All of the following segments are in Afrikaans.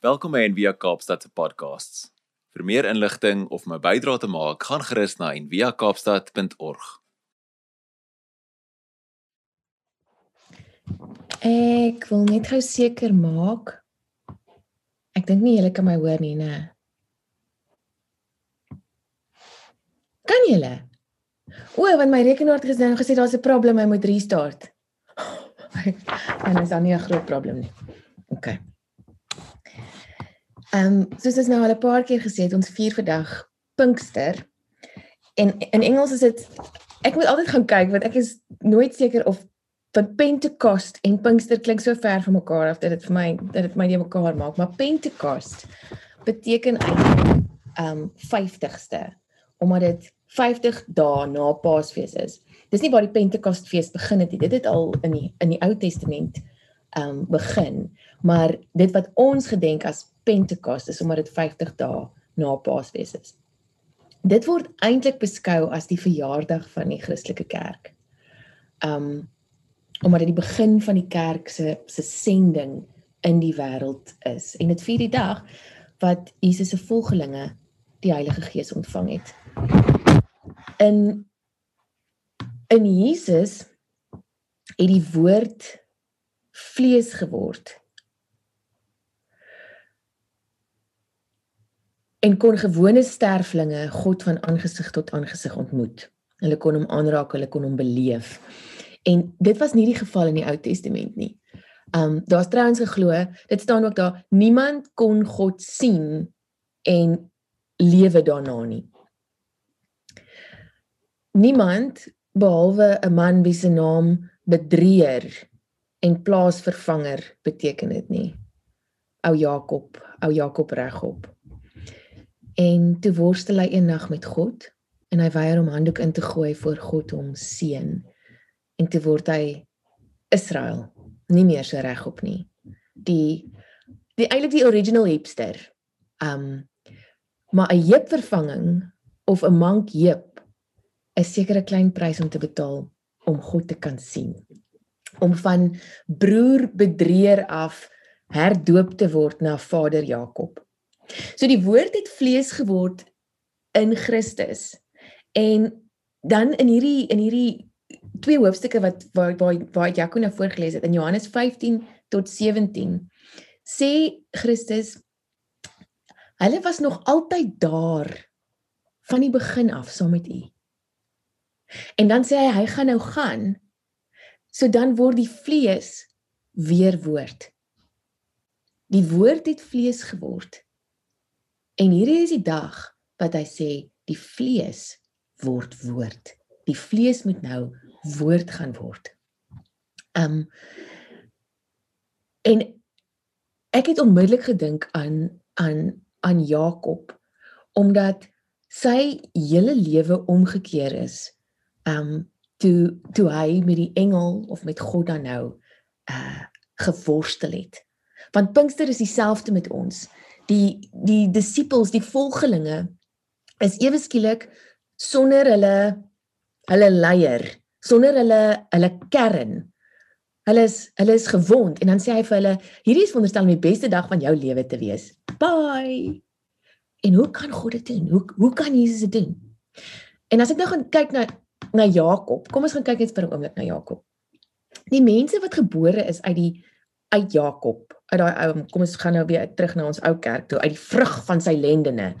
Welkom by Envia Kaapstad se podcasts. Vir meer inligting of my bydrae te maak, gaan gerus na enviakaapstad.org. Ek wil net gou seker maak. Ek dink nie julle kan my hoor nie, né? Kan julle? O, want my rekenaar het gesê daar's 'n probleem, hy moet restart. En is dan nie 'n groot probleem nie. OK. Ehm um, soos ons nou al 'n paar keer gesê het, ons vier vandag Pinkster. En in Engels is dit ek moet altyd gaan kyk want ek is nooit seker of van Pentecost en Pinkster klink so ver van mekaar dat dit vir my dat dit my nie mekaar maak, maar Pentecost beteken eintlik ehm um, 50ste omdat dit 50 dae na Paasfees is. Dis nie waar die Pentekostfees begin het nie. Dit het al in die in die Ou Testament ehm um, begin, maar dit wat ons gedenk as Pentekost is omdat dit 50 dae na Paasfees is. Dit word eintlik beskou as die verjaardag van die Christelike kerk. Um omdat dit die begin van die kerk se se sending in die wêreld is en dit vier die dag wat Jesus se volgelinge die Heilige Gees ontvang het. In in Jesus het die woord vlees geword en kon gewone sterflinge God van aangesig tot aangesig ontmoet. Hulle kon hom aanraak, hulle kon hom beleef. En dit was nie die geval in die Ou Testament nie. Um daar's trouens geglo, dit staan ook daar, niemand kon God sien en lewe daarna nie. Niemand behalwe 'n man wie se naam bedrieër en plaasvervanger beteken dit nie. Ou Jakob, ou Jakob regop. En toe worstel hy eendag met God en hy weier om handdoek in te gooi voor God hom seën. En toe word hy Israel, nie meer so regop nie. Die die eintlik die original hipster. Um maar 'n heep vervanging of 'n mank heep is seker 'n klein prys om te betaal om God te kan sien. Om van broer bedrieër af herdoop te word na Vader Jakob. So die woord het vlees geword in Christus. En dan in hierdie in hierdie twee hoofstukke wat waar waar waar Jaco nou voorgeles het in Johannes 15 tot 17 sê Christus hulle was nog altyd daar van die begin af saam met u. En dan sê hy hy gaan nou gaan. So dan word die vlees weer woord. Die woord het vlees geword En hierdie is die dag wat hy sê die vlees word woord. Die vlees moet nou woord gaan word. Um en ek het onmiddellik gedink aan aan aan Jakob omdat sy hele lewe omgekeer is. Um toe toe hy met die engel of met God dan nou uh geworstel het. Want Pinkster is dieselfde met ons die die disippels, die volgelinge is ewe skielik sonder hulle hulle leier, sonder hulle hulle kern. Hulle is hulle is gewond en dan sê hy vir hulle hierdie is wonderstel om die beste dag van jou lewe te wees. Bye. En hoe kan God dit doen? Hoe hoe kan Jesus dit doen? En as ek nou gaan kyk na na Jakob, kom ons gaan kyk net vir 'n oomblik na Jakob. Die mense wat gebore is uit die uit Jakob, uit daai ou kom ons gaan nou weer terug na ons ou kerk toe uit die vrug van sy lendene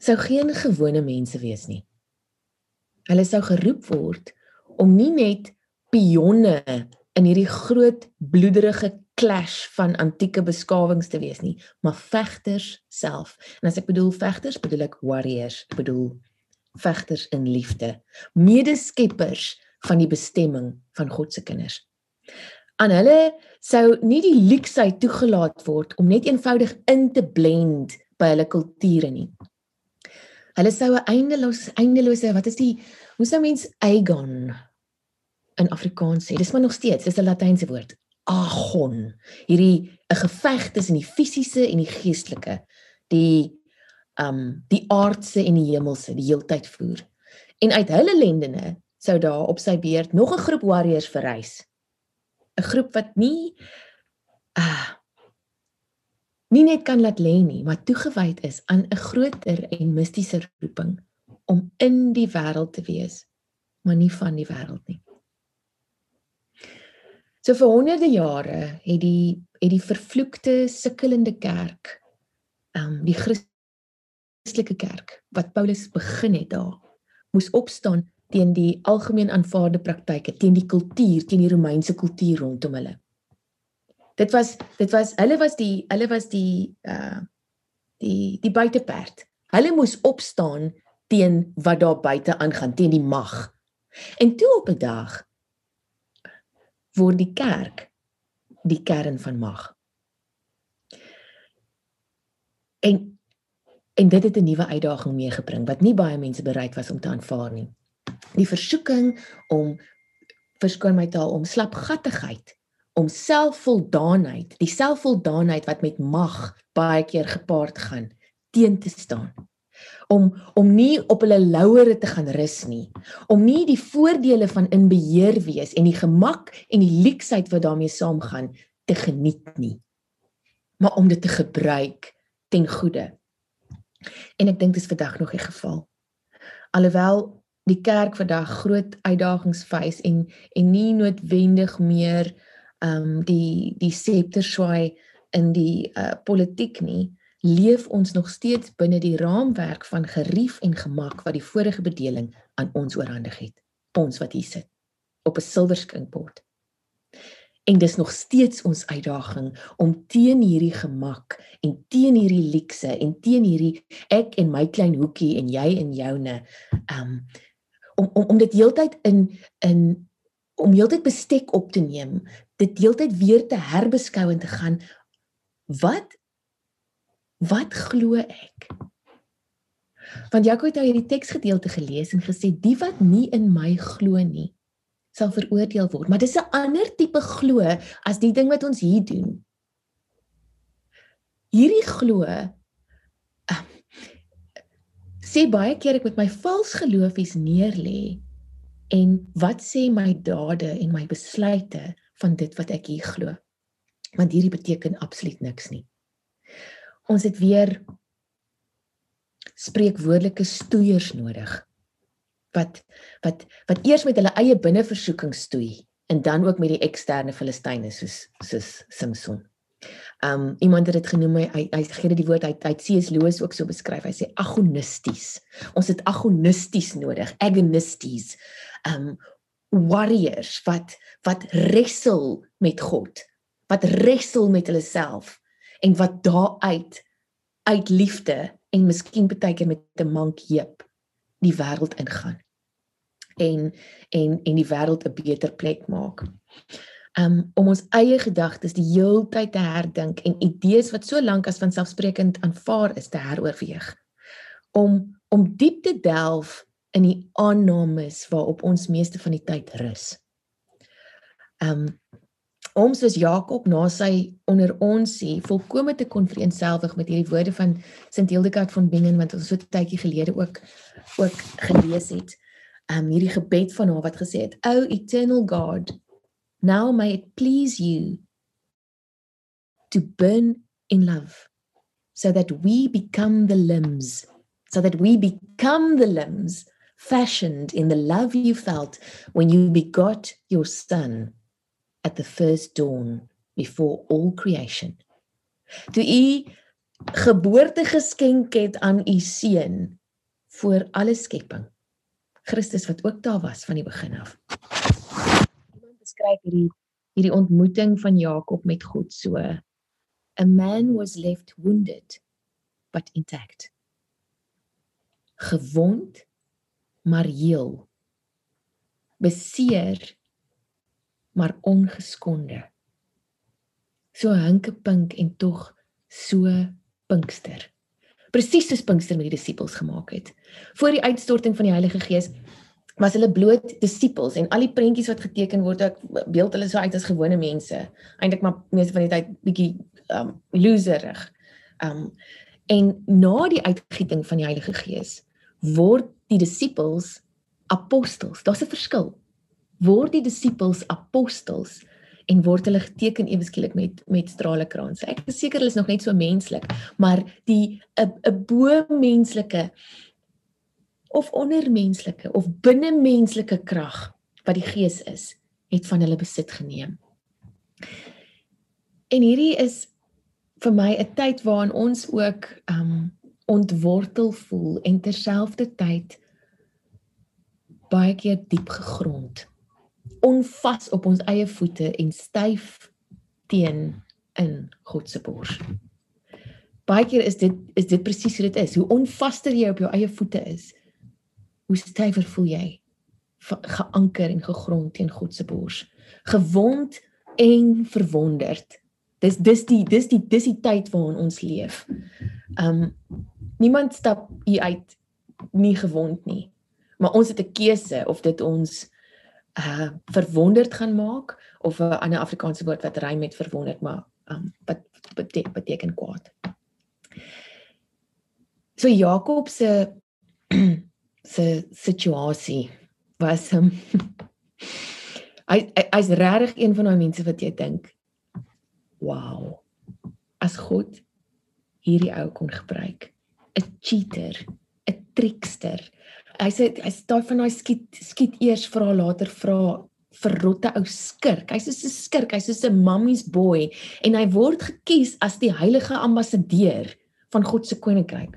sou geen gewone mense wees nie. Hulle sou geroep word om nie net pionne in hierdie groot bloederige clash van antieke beskawings te wees nie, maar vegters self. En as ek bedoel vegters, bedoel ek warriors, ek bedoel vegters in liefde, medeskeppers van die bestemming van God se kinders aan hulle sou nie die luksheid toegelaat word om net eenvoudig in te blend by hulle kulture nie. Hulle sou 'n eindeloos eindelose wat is die hoe sou mens agon in Afrikaans sê? Dis maar nog steeds, dis 'n latynse woord. Agon. Hierdie 'n geveg tussen die fisiese en die geestelike. Die um die aardse en die hemelse die heeltyd voer. En uit hulle lendene sou daar op sy beurt nog 'n groep warriors verrys 'n groep wat nie uh nie net kan laat lê nie, maar toegewyd is aan 'n groter en mistiese roeping om in die wêreld te wees, maar nie van die wêreld nie. So vir honderde jare het die het die vervloekte sukkelende kerk, ehm um, die Christelike kerk wat Paulus begin het daar, moes opstaan teen die algemeen aanvaarde praktyke, teen die kultuur, teen die Romeinse kultuur rondom hulle dit was dit was hulle was die hulle was die uh die die buiteperd. Hulle moes opstaan teen wat daar buite aangaan, teen die mag. En toe op 'n dag word die kerk die kern van mag. En en dit het 'n nuwe uitdaging meegebring wat nie baie mense bereid was om te aanvaar nie. Die versoeking om verskoon my taal om slapgattigheid om selfvoldaanheid, die selfvoldaanheid wat met mag baie keer gepaard gaan, teen te staan. Om om nie op hulle lauwere te gaan rus nie, om nie die voordele van in beheer wees en die gemak en die leksheid wat daarmee saamgaan te geniet nie, maar om dit te gebruik ten goeie. En ek dink dis vandag nog die geval. Alhoewel die kerk vandag groot uitdagings face en en nie noodwendig meer um die die septer swaai in die uh, politiek nie leef ons nog steeds binne die raamwerk van gerief en gemak wat die vorige bedeling aan ons oorhandig het. Ons wat hier sit op 'n silwerskinkbord en dis nog steeds ons uitdaging om teen hierdie gemak en teen hierdie luukse en teen hierdie ek en my klein hoekie en jy en joune um om om om dit heeltyd in in om heeltyd bestek op te neem dit deeltyd weer te herbeskou en te gaan wat wat glo ek? Want Jaco het nou hierdie teksgedeelte gelees en gesê die wat nie in my glo nie sal veroordeel word. Maar dis 'n ander tipe glo as die ding wat ons hier doen. Hierdie glo sê baie keer ek met my vals geloofies neerlê en wat sê my dade en my besluite van dit wat ek hier glo. Want hierdie beteken absoluut niks nie. Ons het weer spreekwoordelike stoeiers nodig wat wat wat eers met hulle eie binneversoeking stoei en dan ook met die eksterne filistyne soos soos Samson. Um iemand het dit genoem hy hy gee dit die woord hy hy C.S. Lewis ook so beskryf. Hy sê agonisties. Ons het agonisties nodig, agonisties. Um warriors wat wat wrestle met God, wat wrestle met hulle self en wat daaruit uit liefde en miskien baie keer met 'n mank heep die wêreld ingaan. En en en die wêreld 'n beter plek maak. Um om ons eie gedagtes die heeltyd te herdink en idees wat so lank as vanselfsprekend aanvaar is te heroorweeg. Om om diep te delf in die aannames waarop ons meeste van die tyd rus. Um om soos Jakob na sy onder ons sê volkome te konfreenselwig met hierdie woorde van Sint Hildegard van Bingen wat ons so 'n tydjie gelede ook ook gelees het. Um hierdie gebed van haar wat gesê het: "O eternal God, now may it please you to burn in love so that we become the limbs so that we become the limbs fashioned in the love you felt when you begot your son at the first dawn before all creation. Toe u geboorte geskenk het aan u seun voor alle skepping. Christus wat ook daar was van die begin af. Beskryf hierdie hierdie ontmoeting van Jakob met God so. A man was left wounded but intact. Gewond maar heel. Beseer maar ongeskonde. So hinke pink en tog so pinkster. Presies soos Pinkster met die disippels gemaak het. Voor die uitstorting van die Heilige Gees was hulle bloot disippels en al die prentjies wat geteken word, ek beeld hulle so uit as gewone mense. Eintlik maar meeste van die tyd bietjie um loserig. Um en na die uitgieting van die Heilige Gees word die disippels apostels. Daar's 'n verskil. Word die disippels apostels en word hulle geteken ewe skielik met met stralekrans. Ek is seker hulle is nog net so menslik, maar die 'n 'n bo menslike of ondermenslike of binnemenslike krag wat die gees is, het van hulle besit geneem. En hierdie is vir my 'n tyd waarin ons ook um ontwortel voel en terselfdertyd baie keer diep gegrond. Onvas op ons eie voete en styf teen in God se bors. Baie keer is dit is dit presies hoe dit is. Hoe onvaster jy op jou eie voete is, hoe stywer voel jy geanker en gegrond teen God se bors. Gewond en verwonderd dis dis die dis die dis die tyd waarin ons leef. Um niemand stap hier uit nie gewond nie. Maar ons het 'n keuse of dit ons uh verwonderd gaan maak of 'n ander Afrikaanse woord wat rym met verwonderd maar um wat beteken beteken kwaad. So Jakob se se situasie was hom um, hy hy's regtig een van daai mense wat jy dink wow. As God hierdie ou kon gebruik, 'n cheater, 'n trickster. Hy sê hy staan van daai skiet skiet eers vra later vra verrotte ou skurk. Hy's soos 'n skurk, hy's soos 'n mummy's boy en hy word gekies as die heilige ambassadeur van God se koninkryk.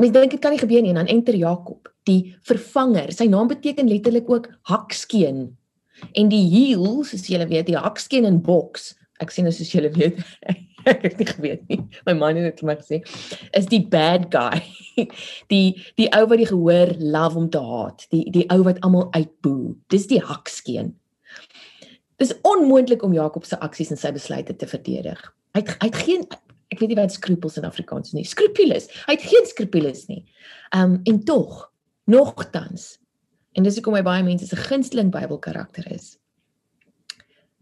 Mens dink dit kan nie gebeur nie. En dan enter Jakob, die vervanger. Sy naam beteken letterlik ook hakskeen en die heel soos julle weet die hakskeen in boks ek sien soos julle weet ek het nie geweet nie. My man het dit vir my gesê is die bad guy. Die die ou wat die gehoor love om te haat. Die die ou wat almal uitboe. Dis die hakskeen dis onmoontlik om Jakob se aksies en sy besluite te verdedig. Hy het, hy het geen ek weet nie wat skrupules in Afrikaans nie skrupules hy het geen skrupules nie um en tog nogtans En dis hoekom hy baie mense se gunsteling Bybelkarakter is.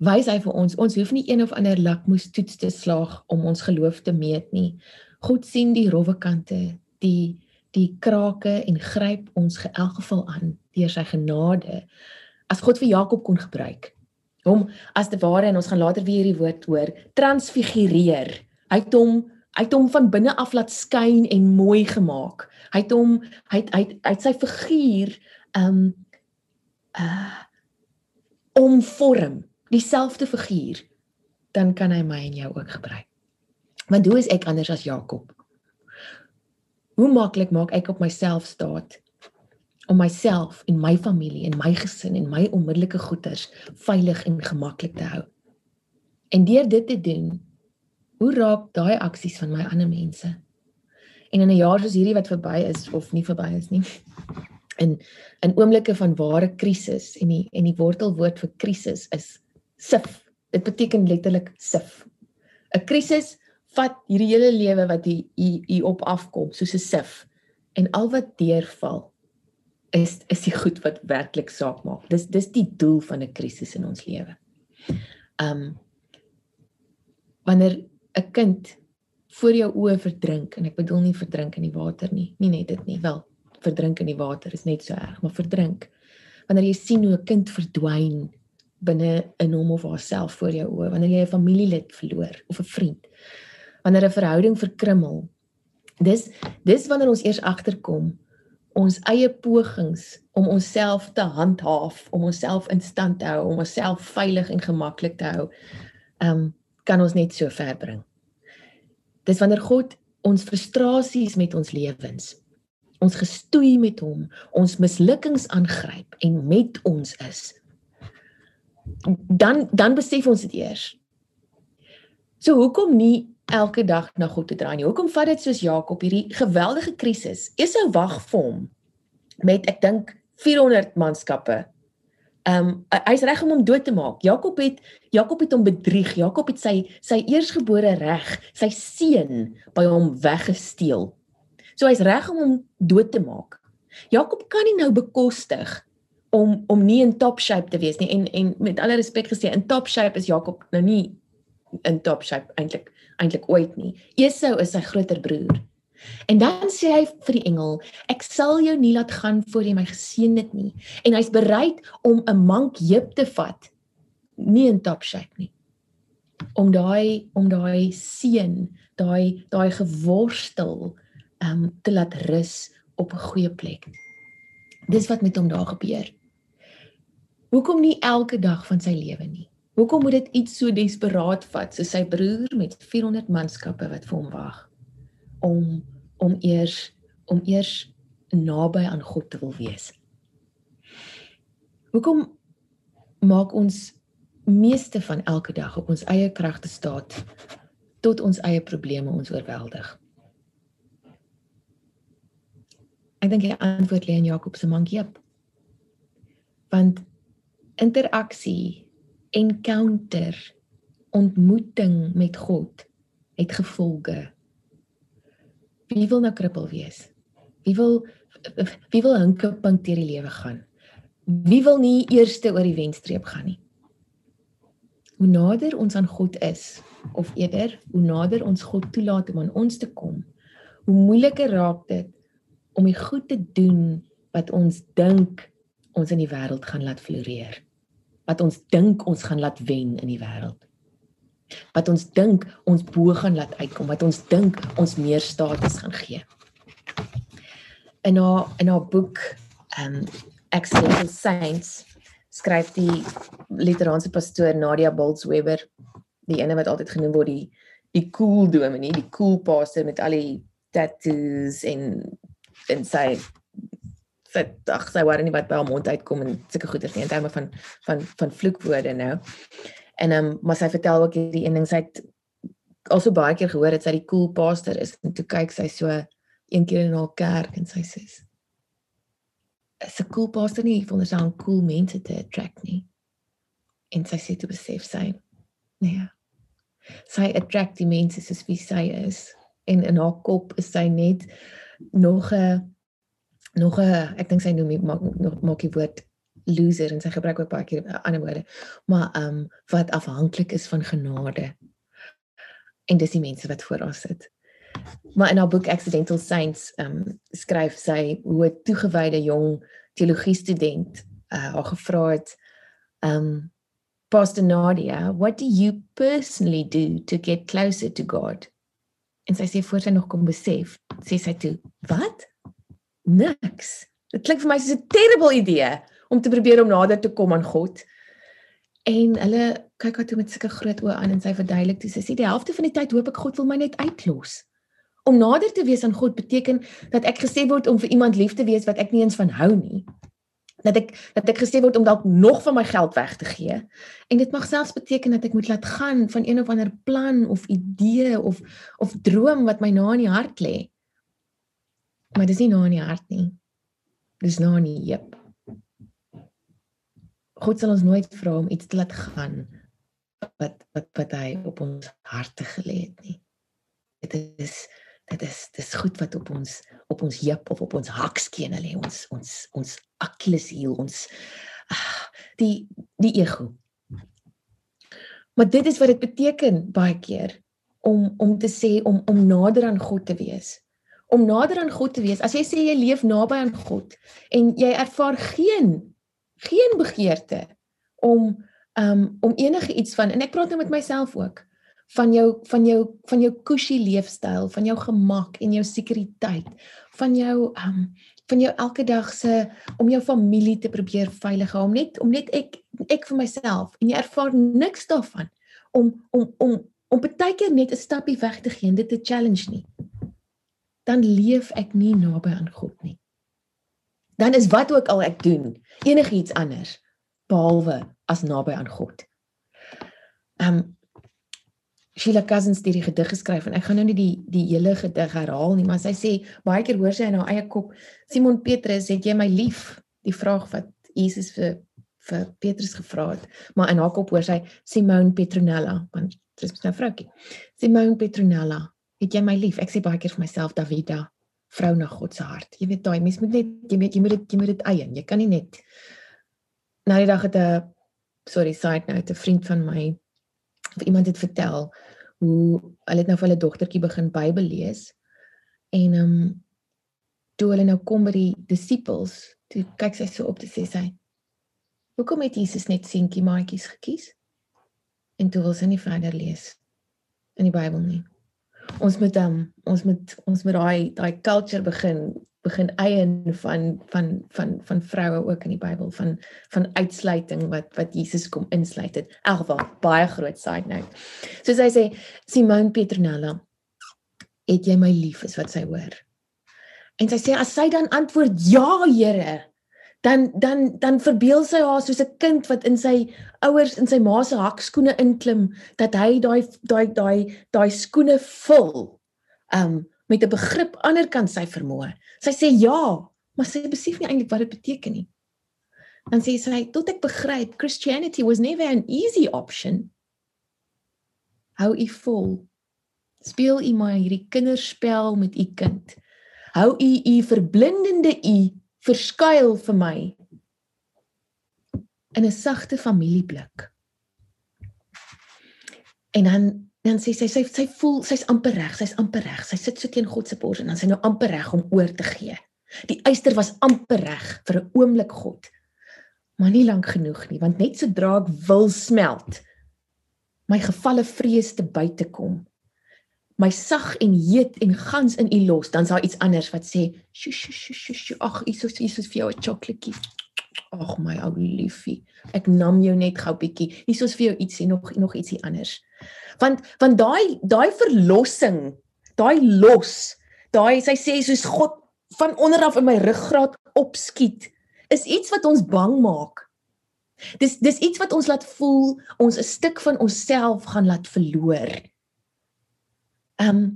Wys hy vir ons, ons hoef nie een of ander lakmoes toets te slaag om ons geloof te meet nie. God sien die rowwe kante, die die krake en gryp ons in elk geval aan deur sy genade. As God vir Jakob kon gebruik hom as te ware en ons gaan later weer hierdie woord hoor, transfigureer. Hy het hom hy het hom van binne af laat skyn en mooi gemaak. Hy het hom hy het hy het, hy het sy figuur um uh omvorm dieselfde figuur dan kan hy my en jou ook gebruik. Want hoe is ek anders as Jakob? Hoe maklik maak ek op myself staat om myself en my familie en my gesin en my onmiddellike goederes veilig en gemaklik te hou. En deur dit te doen, hoe raak daai aksies van my ander mense? En in 'n jaar soos hierdie wat verby is of nie verby is nie, in in oomblikke van ware krisis en die en die wortelwoord vir krisis is sif. Dit beteken letterlik sif. 'n Krisis vat hierdie hele lewe wat u u op afkom soos 'n sif en al wat deurval is is die goed wat werklik saak maak. Dis dis die doel van 'n krisis in ons lewe. Um wanneer 'n kind voor jou oë verdrink en ek bedoel nie verdrink in die water nie, nie net dit nie, wel verdrink in die water is net so erg, maar verdrink. Wanneer jy sien hoe 'n kind verdwyn binne in hom of haarself voor jou oë, wanneer jy 'n familielid verloor of 'n vriend, wanneer 'n verhouding verkrummel. Dis dis wanneer ons eers agterkom ons eie pogings om onsself te handhaaf, om onsself in stand te hou, om onsself veilig en gemaklik te hou, ehm um, kan ons net so ver bring. Dis wanneer God ons frustrasies met ons lewens ons gestoei met hom, ons mislukkings aangryp en met ons is. Dan dan besef ons dit eers. So hoekom nie elke dag na God te draai nie? Hoekom vat dit soos Jakob hierdie geweldige krisis? Esau wag vir hom met ek dink 400 manskappe. Ehm um, hy's reg om hom dood te maak. Jakob het Jakob het hom bedrieg. Jakob het sy sy eersgebore reg, sy seun by hom weggesteel So hy's reg om hom dood te maak. Jakob kan nie nou bekostig om om nie in top shape te wees nie en en met alle respek gesê in top shape is Jakob nou nie in top shape eintlik eintlik ooit nie. Esau is sy groter broer. En dan sê hy vir die engel, ek sal jou nie laat gaan voor jy my geseën het nie. En hy's bereid om 'n mank heup te vat nie in top shape nie. Om daai om daai seën, daai daai geworstel ehm um, te laat rus op 'n goeie plek. Dis wat met hom daar gebeur. Hoekom nie elke dag van sy lewe nie? Hoekom moet dit iets so desperaat vat soos sy broer met 400 manskappe wat vir hom wag om om eers om eers naby aan God te wil wees? Hoekom maak ons meeste van elke dag op ons eie kragte staat tot ons eie probleme ons oorweldig? Ek dink die antwoord lê in Jakob se mankie. Want interaksie, encounter, ontmoeting met God het gevolge. Wie wil nou krippel wees? Wie wil wie wil hinkeping deur die lewe gaan? Wie wil nie eerste oor die wenstreep gaan nie? Hoe nader ons aan God is, of eerder, hoe nader ons God toelaat om aan ons te kom, hoe moeiliker raak dit om die goed te doen wat ons dink ons in die wêreld gaan laat floreer. Wat ons dink ons gaan laat wen in die wêreld. Wat ons dink ons bo gaan laat uitkom, wat ons dink ons meer status gaan gee. In haar in haar boek um Accidental Saints skryf die literaanse pastoor Nadia Bolz-Weber, die ene wat altyd genoem word die die cool dominee, die cool pastor met al die tattoos en en sy sy ag sy wou nie wat by haar mond uitkom en sulke goeie nie in terme van van van vloekwoorde nou. En ehm um, maar sy vertel ook hierdie een ding sy het also baie keer gehoor dat sy die cool pastor is en toe kyk sy so een keer in haar kerk en sy sê is 'n cool pastor nie veronderstel om cool mense te attract nie. En sy sê toe besef sy nee. Sy attract die mense soos wie sy is en in haar kop is sy net nog 'n nog 'n ek dink sy noem maak nog maak die woord loser en sy gebruik ook baie keer ander woorde maar ehm um, wat afhanklik is van genade en dis die mense wat voor haar sit maar in haar boek accidental saints ehm um, skryf sy hoe 'n toegewyde jong teologie student uh, haar gevra het ehm um, Pastor Nadia, what do you personally do to get closer to God? En sy sê voor sy nog kom besef, sê sy toe, "Wat? Niks. Dit klink vir my soos 'n terrible idee om te probeer om nader te kom aan God." En hulle kyk haar toe met sulke groot oë aan en sy verduidelik toe sy sê, "Die helfte van die tyd hoop ek God wil my net uitlos." Om nader te wees aan God beteken dat ek gesê word om vir iemand lief te wees wat ek nie eens van hou nie dat ek dat ek gesê word om dalk nog van my geld weg te gee. En dit mag selfs beteken dat ek moet laat gaan van een of ander plan of idee of of droom wat my na in die hart lê. Maar dis nie na in die hart nie. Dis na in die heup. God sal ons nooit vra om iets te laat gaan wat wat wat hy op ons harte gelê het nie. Dit is dit is dis goed wat op ons op ons heup of op ons hakskene lê ons ons ons Achilleshiel ons ach, die die ego. Maar dit is wat dit beteken baie keer om om te sê om om nader aan God te wees. Om nader aan God te wees. As jy sê jy leef naby aan God en jy ervaar geen geen begeerte om um om enige iets van en ek praat nou met myself ook van jou van jou van jou cushy leefstyl, van jou gemak en jou sekuriteit, van jou um van jou elke dag se om jou familie te probeer veilig hou, om net om net ek ek vir myself en jy ervaar niks daarvan om om om om baie keer net 'n stappie weg te gee en dit te challenge nie. Dan leef ek nie naby aan God nie. Dan is wat ook al ek doen, enigiets anders behalwe as naby aan God. Um Sheila Cousins het die gedig geskryf en ek gaan nou nie die die hele gedig herhaal nie, maar sy sê baie keer hoor sy in haar eie kop, Simon Petrus, het jy my lief? Die vraag wat Jesus vir vir Petrus gevra het. Maar in haar kop hoor sy Simon Petronella, want dit is 'n vroukie. Simon Petronella, het jy my lief? Ek sê baie keer vir myself Davida, vrou na God se hart. Jy weet daai mens moet net jy weet jy moet dit jy moet dit eien. Jy kan nie net Nou die dag het 'n sorry side note 'n vriend van my of iemand het vertel hoe hulle het nou vir hulle dogtertjie begin Bybel lees en ehm um, toe hulle nou kom by die disippels toe kyk sy so op te sê sy hoekom het Jesus net seentjie maatjies gekies en toe wil sy nie verder lees in die Bybel nie. Ons moet um, ons moet ons moet daai daai culture begin begin eien van van van van vroue ook in die Bybel van van uitsluiting wat wat Jesus kom insluit het. Elwa baie groot side note. Soos hy sê Simone Petronella het jy my lief is wat sy hoor. En sy sê as sy dan antwoord ja Here, dan dan dan verbeel sy haar soos 'n kind wat in sy ouers in sy ma se hakskoene inklim dat hy daai daai daai daai skoene vul um met 'n begrip ander kan sy vermoë. Sy sê ja, maar sy besef nie eintlik wat dit beteken nie. Dan sê sy tot ek begryp Christianity was never an easy option. Hou u vol. Speel u maar hierdie kinderspel met u kind. Hou u u verblindende u verskuil vir my in 'n sagte familieblik. En dan dan sê sy sy sy voel sy's amper reg, sy's amper reg. Sy sit so teen God se bors en dan sy nou amper reg om oor te gee. Die eister was amper reg vir 'n oomblik God. Maar nie lank genoeg nie, want net sodra ek wil smelt, my gevalle vrees te buite kom, my sag en heet en gans in u los, dan sal iets anders wat sê, "Sjoe, sjoe, sjoe, sjoe, ag, hier is hier is vir jou 'n chocoladekie." Ag my ou liefie, ek nam jou net gou bietjie. Hier is vir jou ietsie nog nog ietsie anders. Want want daai daai verlossing, daai los, daai sy sê soos God van onder af in my ruggraat opskiet, is iets wat ons bang maak. Dis dis iets wat ons laat voel ons 'n stuk van onsself gaan laat verloor. Ehm um,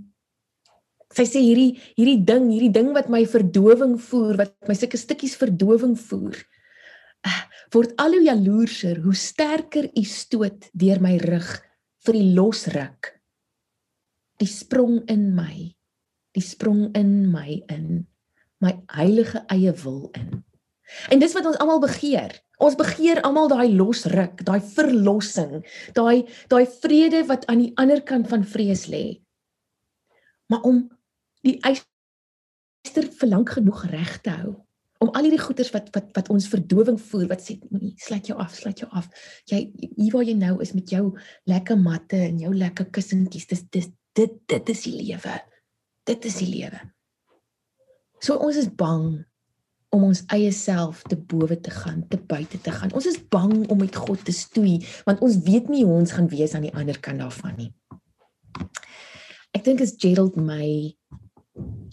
sy sê hierdie hierdie ding, hierdie ding wat my verdowing voer, wat my sulke stukkies verdowing voer. Uh, word al hoe jaloerser hoe sterker u stoot deur my rug vir die losruk. Die sprong in my, die sprong in my in my heilige eie wil in. En dis wat ons almal begeer. Ons begeer almal daai losruk, daai verlossing, daai daai vrede wat aan die ander kant van vrees lê maar om die eister vir lank genoeg reg te hou om al hierdie goeters wat wat wat ons verdowing voer wat sê moenie sluit jou af sluit jou af. Jy hier waar jy nou is met jou lekker matte en jou lekker kussentjies dis dis dit dit is die lewe. Dit is die lewe. So ons is bang om ons eie self te bowe te gaan te buite te gaan. Ons is bang om met God te stoei want ons weet nie hoe ons gaan wees aan die ander kant daarvan nie ek dink is Gerald May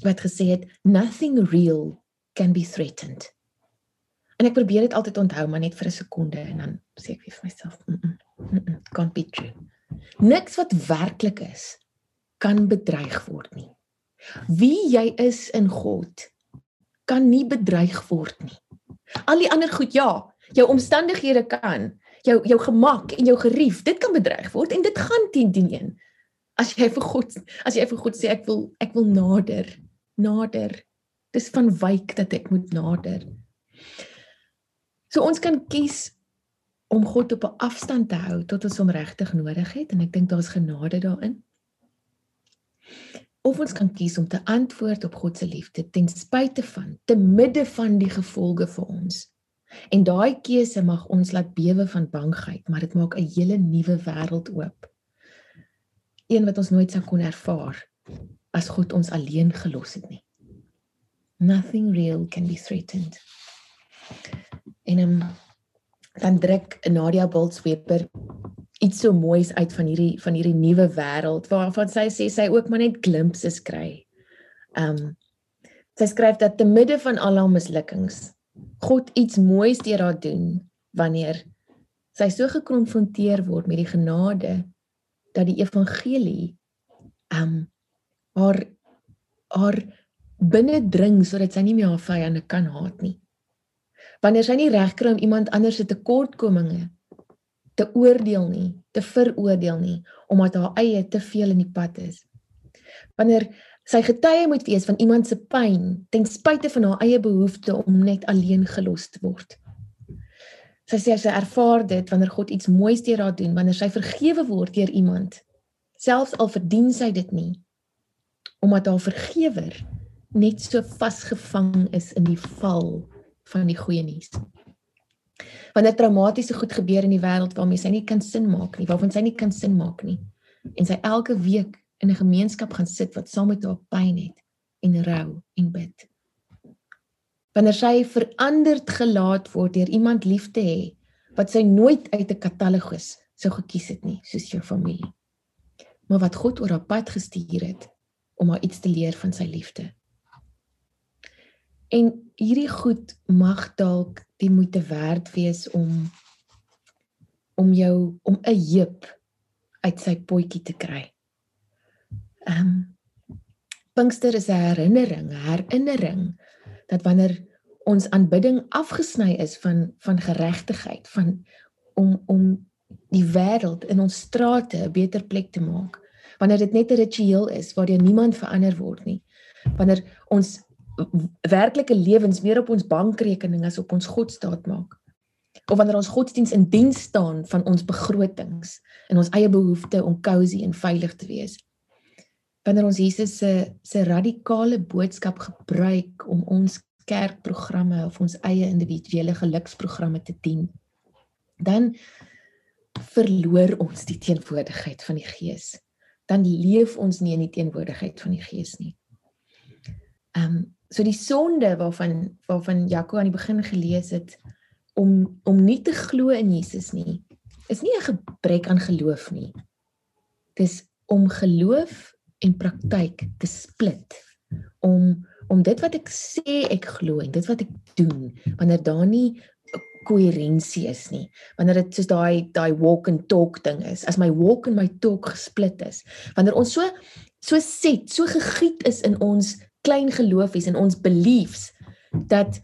wat gesê het nothing real can be threatened. En ek probeer dit altyd onthou maar net vir 'n sekonde en dan sê ek vir myself, mm -mm, mm -mm, can't be true. Niks wat werklik is kan bedreig word nie. Wie jy is in God kan nie bedreig word nie. Al die ander goed ja, jou omstandighede kan, jou jou gemak en jou gerief, dit kan bedreig word en dit gaan teen teen een as jy vir God as jy vir God sê ek wil ek wil nader nader. Dis van wyk dat ek moet nader. So ons kan kies om God op 'n afstand te hou tot ons hom regtig nodig het en ek dink daar's genade daarin. Of ons kan kies om te antwoord op God se liefde ten spyte van te midde van die gevolge vir ons. En daai keuse mag ons laat bewe van bangheid maar dit maak 'n hele nuwe wêreld oop een wat ons nooit sou kon ervaar as God ons alleen gelos het nie. Nothing real can be threatened. En um, dan druk Nadia Boltsweeper iets so moois uit van hierdie van hierdie nuwe wêreld waarvan sy sê sy ook maar net glimpses kry. Um sy skryf dat te midde van al haar mislukkings God iets moois deur haar doen wanneer sy so gekonfronteer word met die genade dat die evangelie um haar haar binne dring sodat sy nie meer haar vyande kan haat nie. Wanneer sy nie reg kry om iemand anders se tekortkominge te oordeel nie, te veroordeel nie omdat haar eie te veel in die pad is. Wanneer sy getuie moet wees van iemand se pyn ten spyte van haar eie behoefte om net alleen gelos te word. Sy sê sy ervaar dit wanneer God iets moois deur haar doen, wanneer sy vergewe word deur iemand, selfs al verdien sy dit nie, omdat haar vergewer net so vasgevang is in die val van die goeie nuus. Wanneer traumatiese goed gebeur in die wêreld waarmee sy nie kan sin maak nie, waarvan sy nie kan sin maak nie. En sy elke week in 'n gemeenskap gaan sit wat saam met haar pyn het en rou en bid. Wanneer sy veranderd gelaat word deur iemand lief te hê wat sy nooit uit 'n katalogus sou gekies het nie, soos jou familie. Maar wat God oor haar pad gestuur het om haar iets te leer van sy liefde. En hierdie goed mag dalk die moeite werd wees om om jou om 'n heep uit sy potjie te kry. Ehm um, Pinkster is 'n herinnering, herinnering dat wanneer ons aanbidding afgesny is van van geregtigheid, van om om die wêreld in ons strate 'n beter plek te maak, wanneer dit net 'n ritueel is waardeur niemand verander word nie, wanneer ons werklike lewens meer op ons bankrekening as op ons God staat maak. Of wanneer ons godsdiens in diens staan van ons begrotings en ons eie behoefte om cosy en veilig te wees. Wanneer ons Jesus se se radikale boodskap gebruik om ons kerkprogramme of ons eie individuele geluksprogramme te dien, dan verloor ons die teenwoordigheid van die Gees. Dan leef ons nie in die teenwoordigheid van die Gees nie. Ehm um, so die sonde waarvan waarvan Jaco aan die begin gelees het om om nie te glo in Jesus nie is nie 'n gebrek aan geloof nie. Dis om geloof en praktyk te split. Om om dit wat ek sê ek glo en dit wat ek doen wanneer daar nie koherensie is nie. Wanneer dit soos daai daai walk and talk ding is, as my walk en my talk gesplit is. Wanneer ons so so set, so gegiet is in ons klein geloofies en ons beliefs dat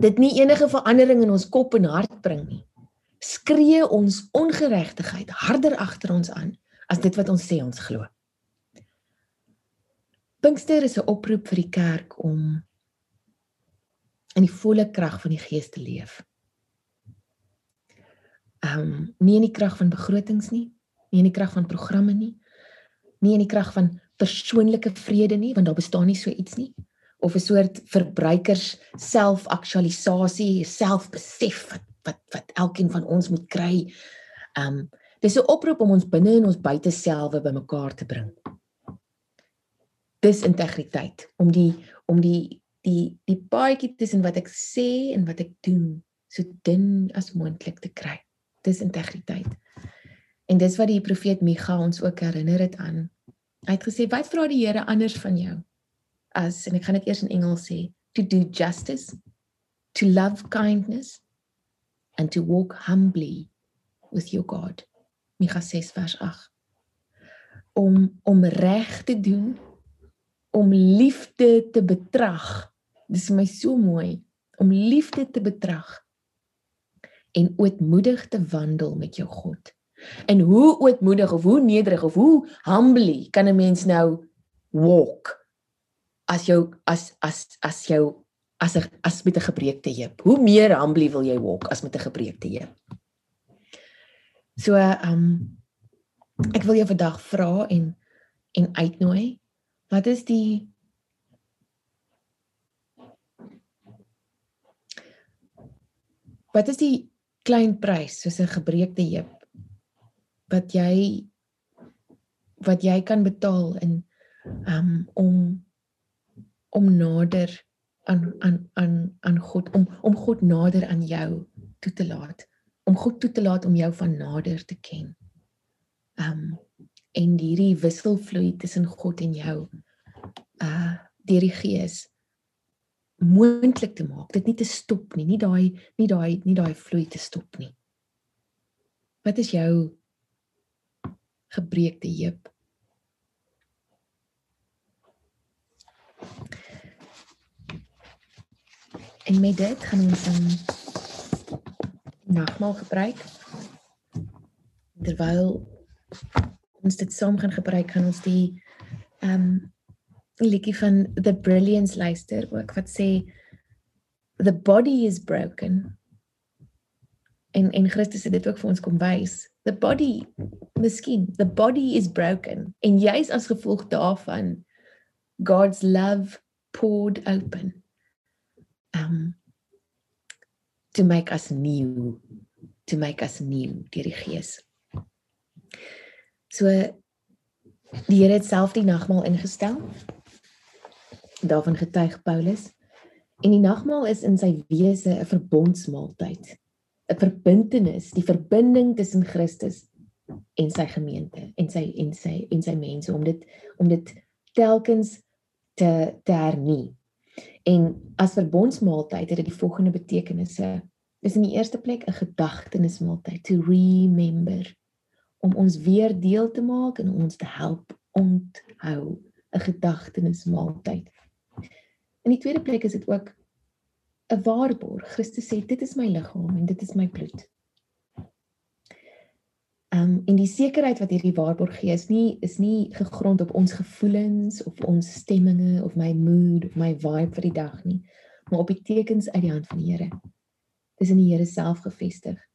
dit nie enige verandering in ons kop en hart bring nie. Skree ons ongeregtigheid harder agter ons aan as dit wat ons sê ons glo. Pinkster is 'n oproep vir die kerk om in die volle krag van die Gees te leef. Ehm um, nie in die krag van begrotings nie, nie in die krag van programme nie, nie in die krag van persoonlike vrede nie want daar bestaan nie so iets nie of 'n soort verbruikers selfaktualisasie, selfbesef wat wat wat elkeen van ons moet kry. Um dis 'n oproep om ons binne en ons buite selwe bymekaar te bring. Dis integriteit om die om die die die paadjie tussen wat ek sê en wat ek doen so dun as moontlik te kry. Dis integriteit. En dis wat die profeet Micha ons ook herinner het aan Hy het gesê wat vra die Here anders van jou? As en ek gaan dit eers in Engels sê, to do justice, to love kindness and to walk humbly with your God. Micha 6 vers 8. Om om reg te doen, om liefde te betrag. Dis vir my so mooi om liefde te betrag en ootmoedig te wandel met jou God. En hoe ootmoedig of hoe nederig of hoe humbly kan 'n mens nou walk as jou as as as jou as 'n as met 'n gebreekte heup. Hoe meer humbly wil jy walk as met 'n gebreekte heup? So ehm um, ek wil jou vandag vra en en uitnooi. Wat is die Wat is die klein prys soos 'n gebreekte heup wat jy wat jy kan betaal in um om om nader aan aan aan aan God om om God nader aan jou toe te laat om God toe te laat om jou van nader te ken. Um en hierdie wisselvloei tussen God en jou uh deur die Gees moontlik te maak. Dit nie te stop nie, nie daai nie daai nie daai vloei te stop nie. Wat is jou gebreekte heup. En met dit gaan ons dan nagmaal gebruik. Terwyl ons dit saam gaan gebruik, gaan ons die ehm um, liedjie van The Brilliance luister ook wat sê the body is broken. En en Christus het dit ook vir ons kom wys the body miskien the body is broken en jy's as gevolg daarvan God's love poured open um to make us new to make us new deur die gees. So die Here het self die nagmaal ingestel. Daarvan getuig Paulus. En die nagmaal is in sy wese 'n verbondsmaaltyd. 'n Verbintenis, die verbinding tussen Christus en sy gemeente en sy en sy en sy mense om dit om dit telkens te te hernie. En as verbondsmaaltyd het dit die volgende betekenisse. Dis in die eerste plek 'n gedagtenismaaltyd, to remember om ons weer deel te maak en ons te help onthou 'n gedagtenismaaltyd. In die tweede plek is dit ook 'n waarborg. Christus sê dit is my liggaam en dit is my bloed. Um en die sekerheid wat hierdie waarborg gee is nie is nie gegrond op ons gevoelens of ons stemminge of my mood of my vibe vir die dag nie, maar op die tekens uit die hand van die Here. Dis in die Here self gefestig.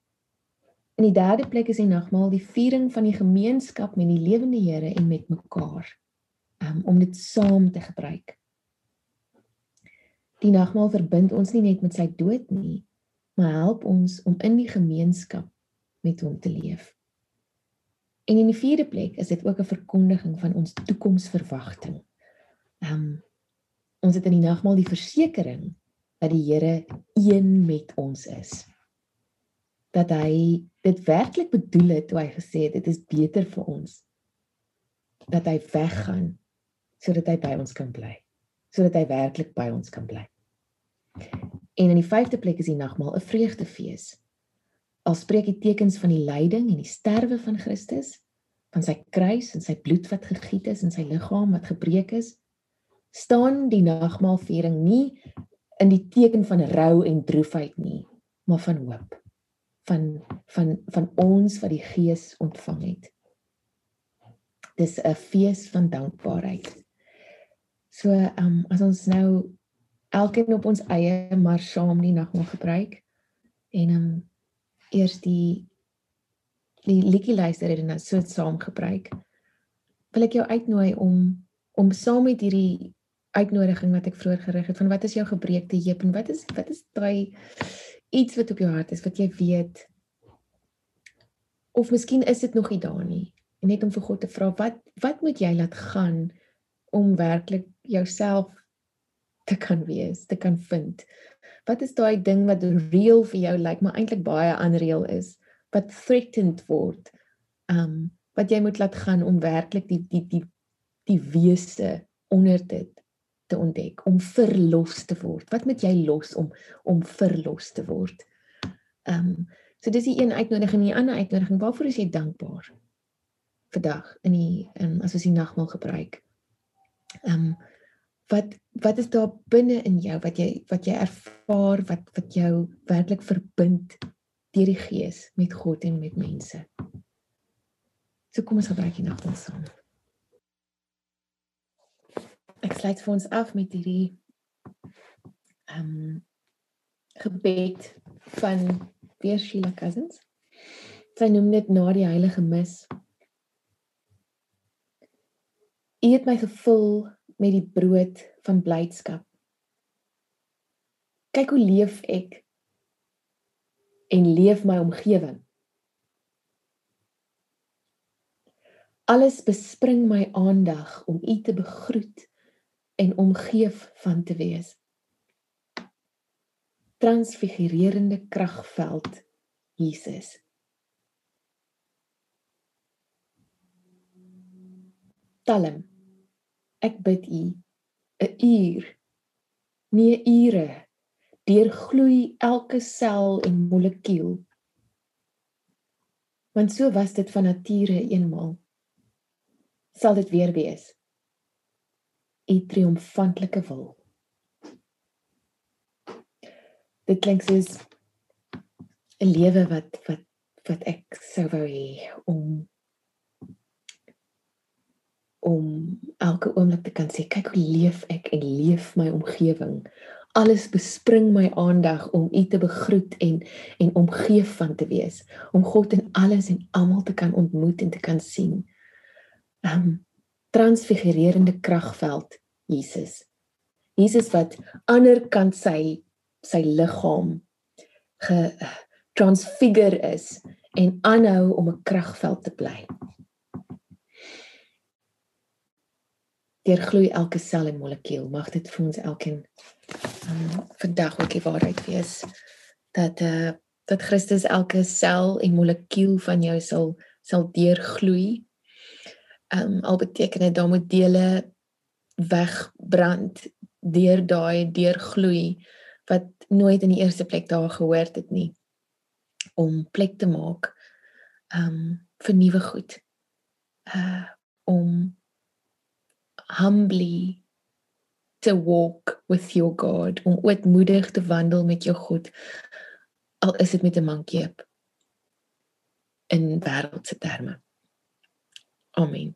In die derde plek is die nagmaal die viering van die gemeenskap met die lewende Here en met mekaar. Um, om dit saam te gebruik. Die nagmaal verbind ons nie net met sy dood nie, maar help ons om in die gemeenskap met hom te leef. En in die vierde plek is dit ook 'n verkondiging van ons toekomsverwagting. Ehm um, ons het in die nagmaal die versekering dat die Here een met ons is dat hy dit werklik bedoel het toe hy gesê het dit is beter vir ons dat hy weggaan sodat hy by ons kan bly sodat hy werklik by ons kan bly. En in die vyfde plek is die nagmaal 'n vreugdefees. Al spreek die tekens van die lyding en die sterwe van Christus van sy kruis en sy bloed wat gegiet is en sy liggaam wat gebreek is staan die nagmaalviering nie in die teken van rou en droefheid nie maar van hoop van van van ons wat die gees ontvang het. Dis 'n fees van dankbaarheid. So, ehm um, as ons nou elkeen op ons eie maar saam die nagmaal gebruik en ehm um, eers die die liedjie luister en dan so saam gebruik. Wil ek jou uitnooi om om saam met hierdie uitnodiging wat ek vroeër gerig het van wat is jou gebreekte heup en wat is wat is daai iets wat op jou hart is wat jy weet of miskien is dit nog nie daar nie en net om vir God te vra wat wat moet jy laat gaan om werklik jouself te kan wees te kan vind? Wat is daai ding wat real vir jou lyk like, maar eintlik baie unreal is wat threatened word um wat jy moet laat gaan om werklik die die die die wese onder dit te ontdek om verlos te word. Wat moet jy los om om verlos te word? Ehm um, so dis die een uitnodiging en die ander uitnodiging. Waarvoor is jy dankbaar? Vandag in die in as ons die nagmaal gebruik. Ehm um, wat wat is daar binne in jou wat jy wat jy ervaar wat wat jou werklik verbind deur die gees met God en met mense? So kom ons gebruik die nagmaal saam. Ek sluit vir ons af met hierdie ehm um, gebed van weer Sheila Cousins. Sy noem dit na die heilige mis. U het my gevul met die brood van blydskap. Kyk hoe leef ek en leef my omgewing. Alles bespring my aandag om u te begroet en omgeef van te wees. Transfigurerende kragveld Jesus. Talm. Ek bid u 'n uur, nie ure, deurgloei elke sel en molekuul. Want so was dit van nature eenmaal. Sal dit weer wees u triomfantelike wil. Dit klink soos 'n lewe wat wat wat ek sou wou hê om om elke oomblik te kan sê kyk hoe leef ek en leef my omgewing. Alles bespring my aandag om u te begroet en en omgeef van te wees, om God in alles en almal te kan ontmoet en te kan sien. Um transfigurerende kragveld Jesus. Jesus wat ander kant sy sy liggaam ge transfigure is en aanhou om 'n kragveld te bly. Deurgloei elke sel en molekuul. Mag dit vir ons elkeen um, vandag ook die waarheid wees dat eh uh, dat Christus elke sel en molekuul van jou sal sal deurgloei. Um, al beteken dit dan moet dele wegbrand deur daai deurgloei wat nooit in die eerste plek daar gehoord het nie om plek te maak um vir nuwe goed. Uh om humbly to walk with your God, om ootmoedig te wandel met jou God. Al is dit met 'n mankeep in wêreldse terme. Amen.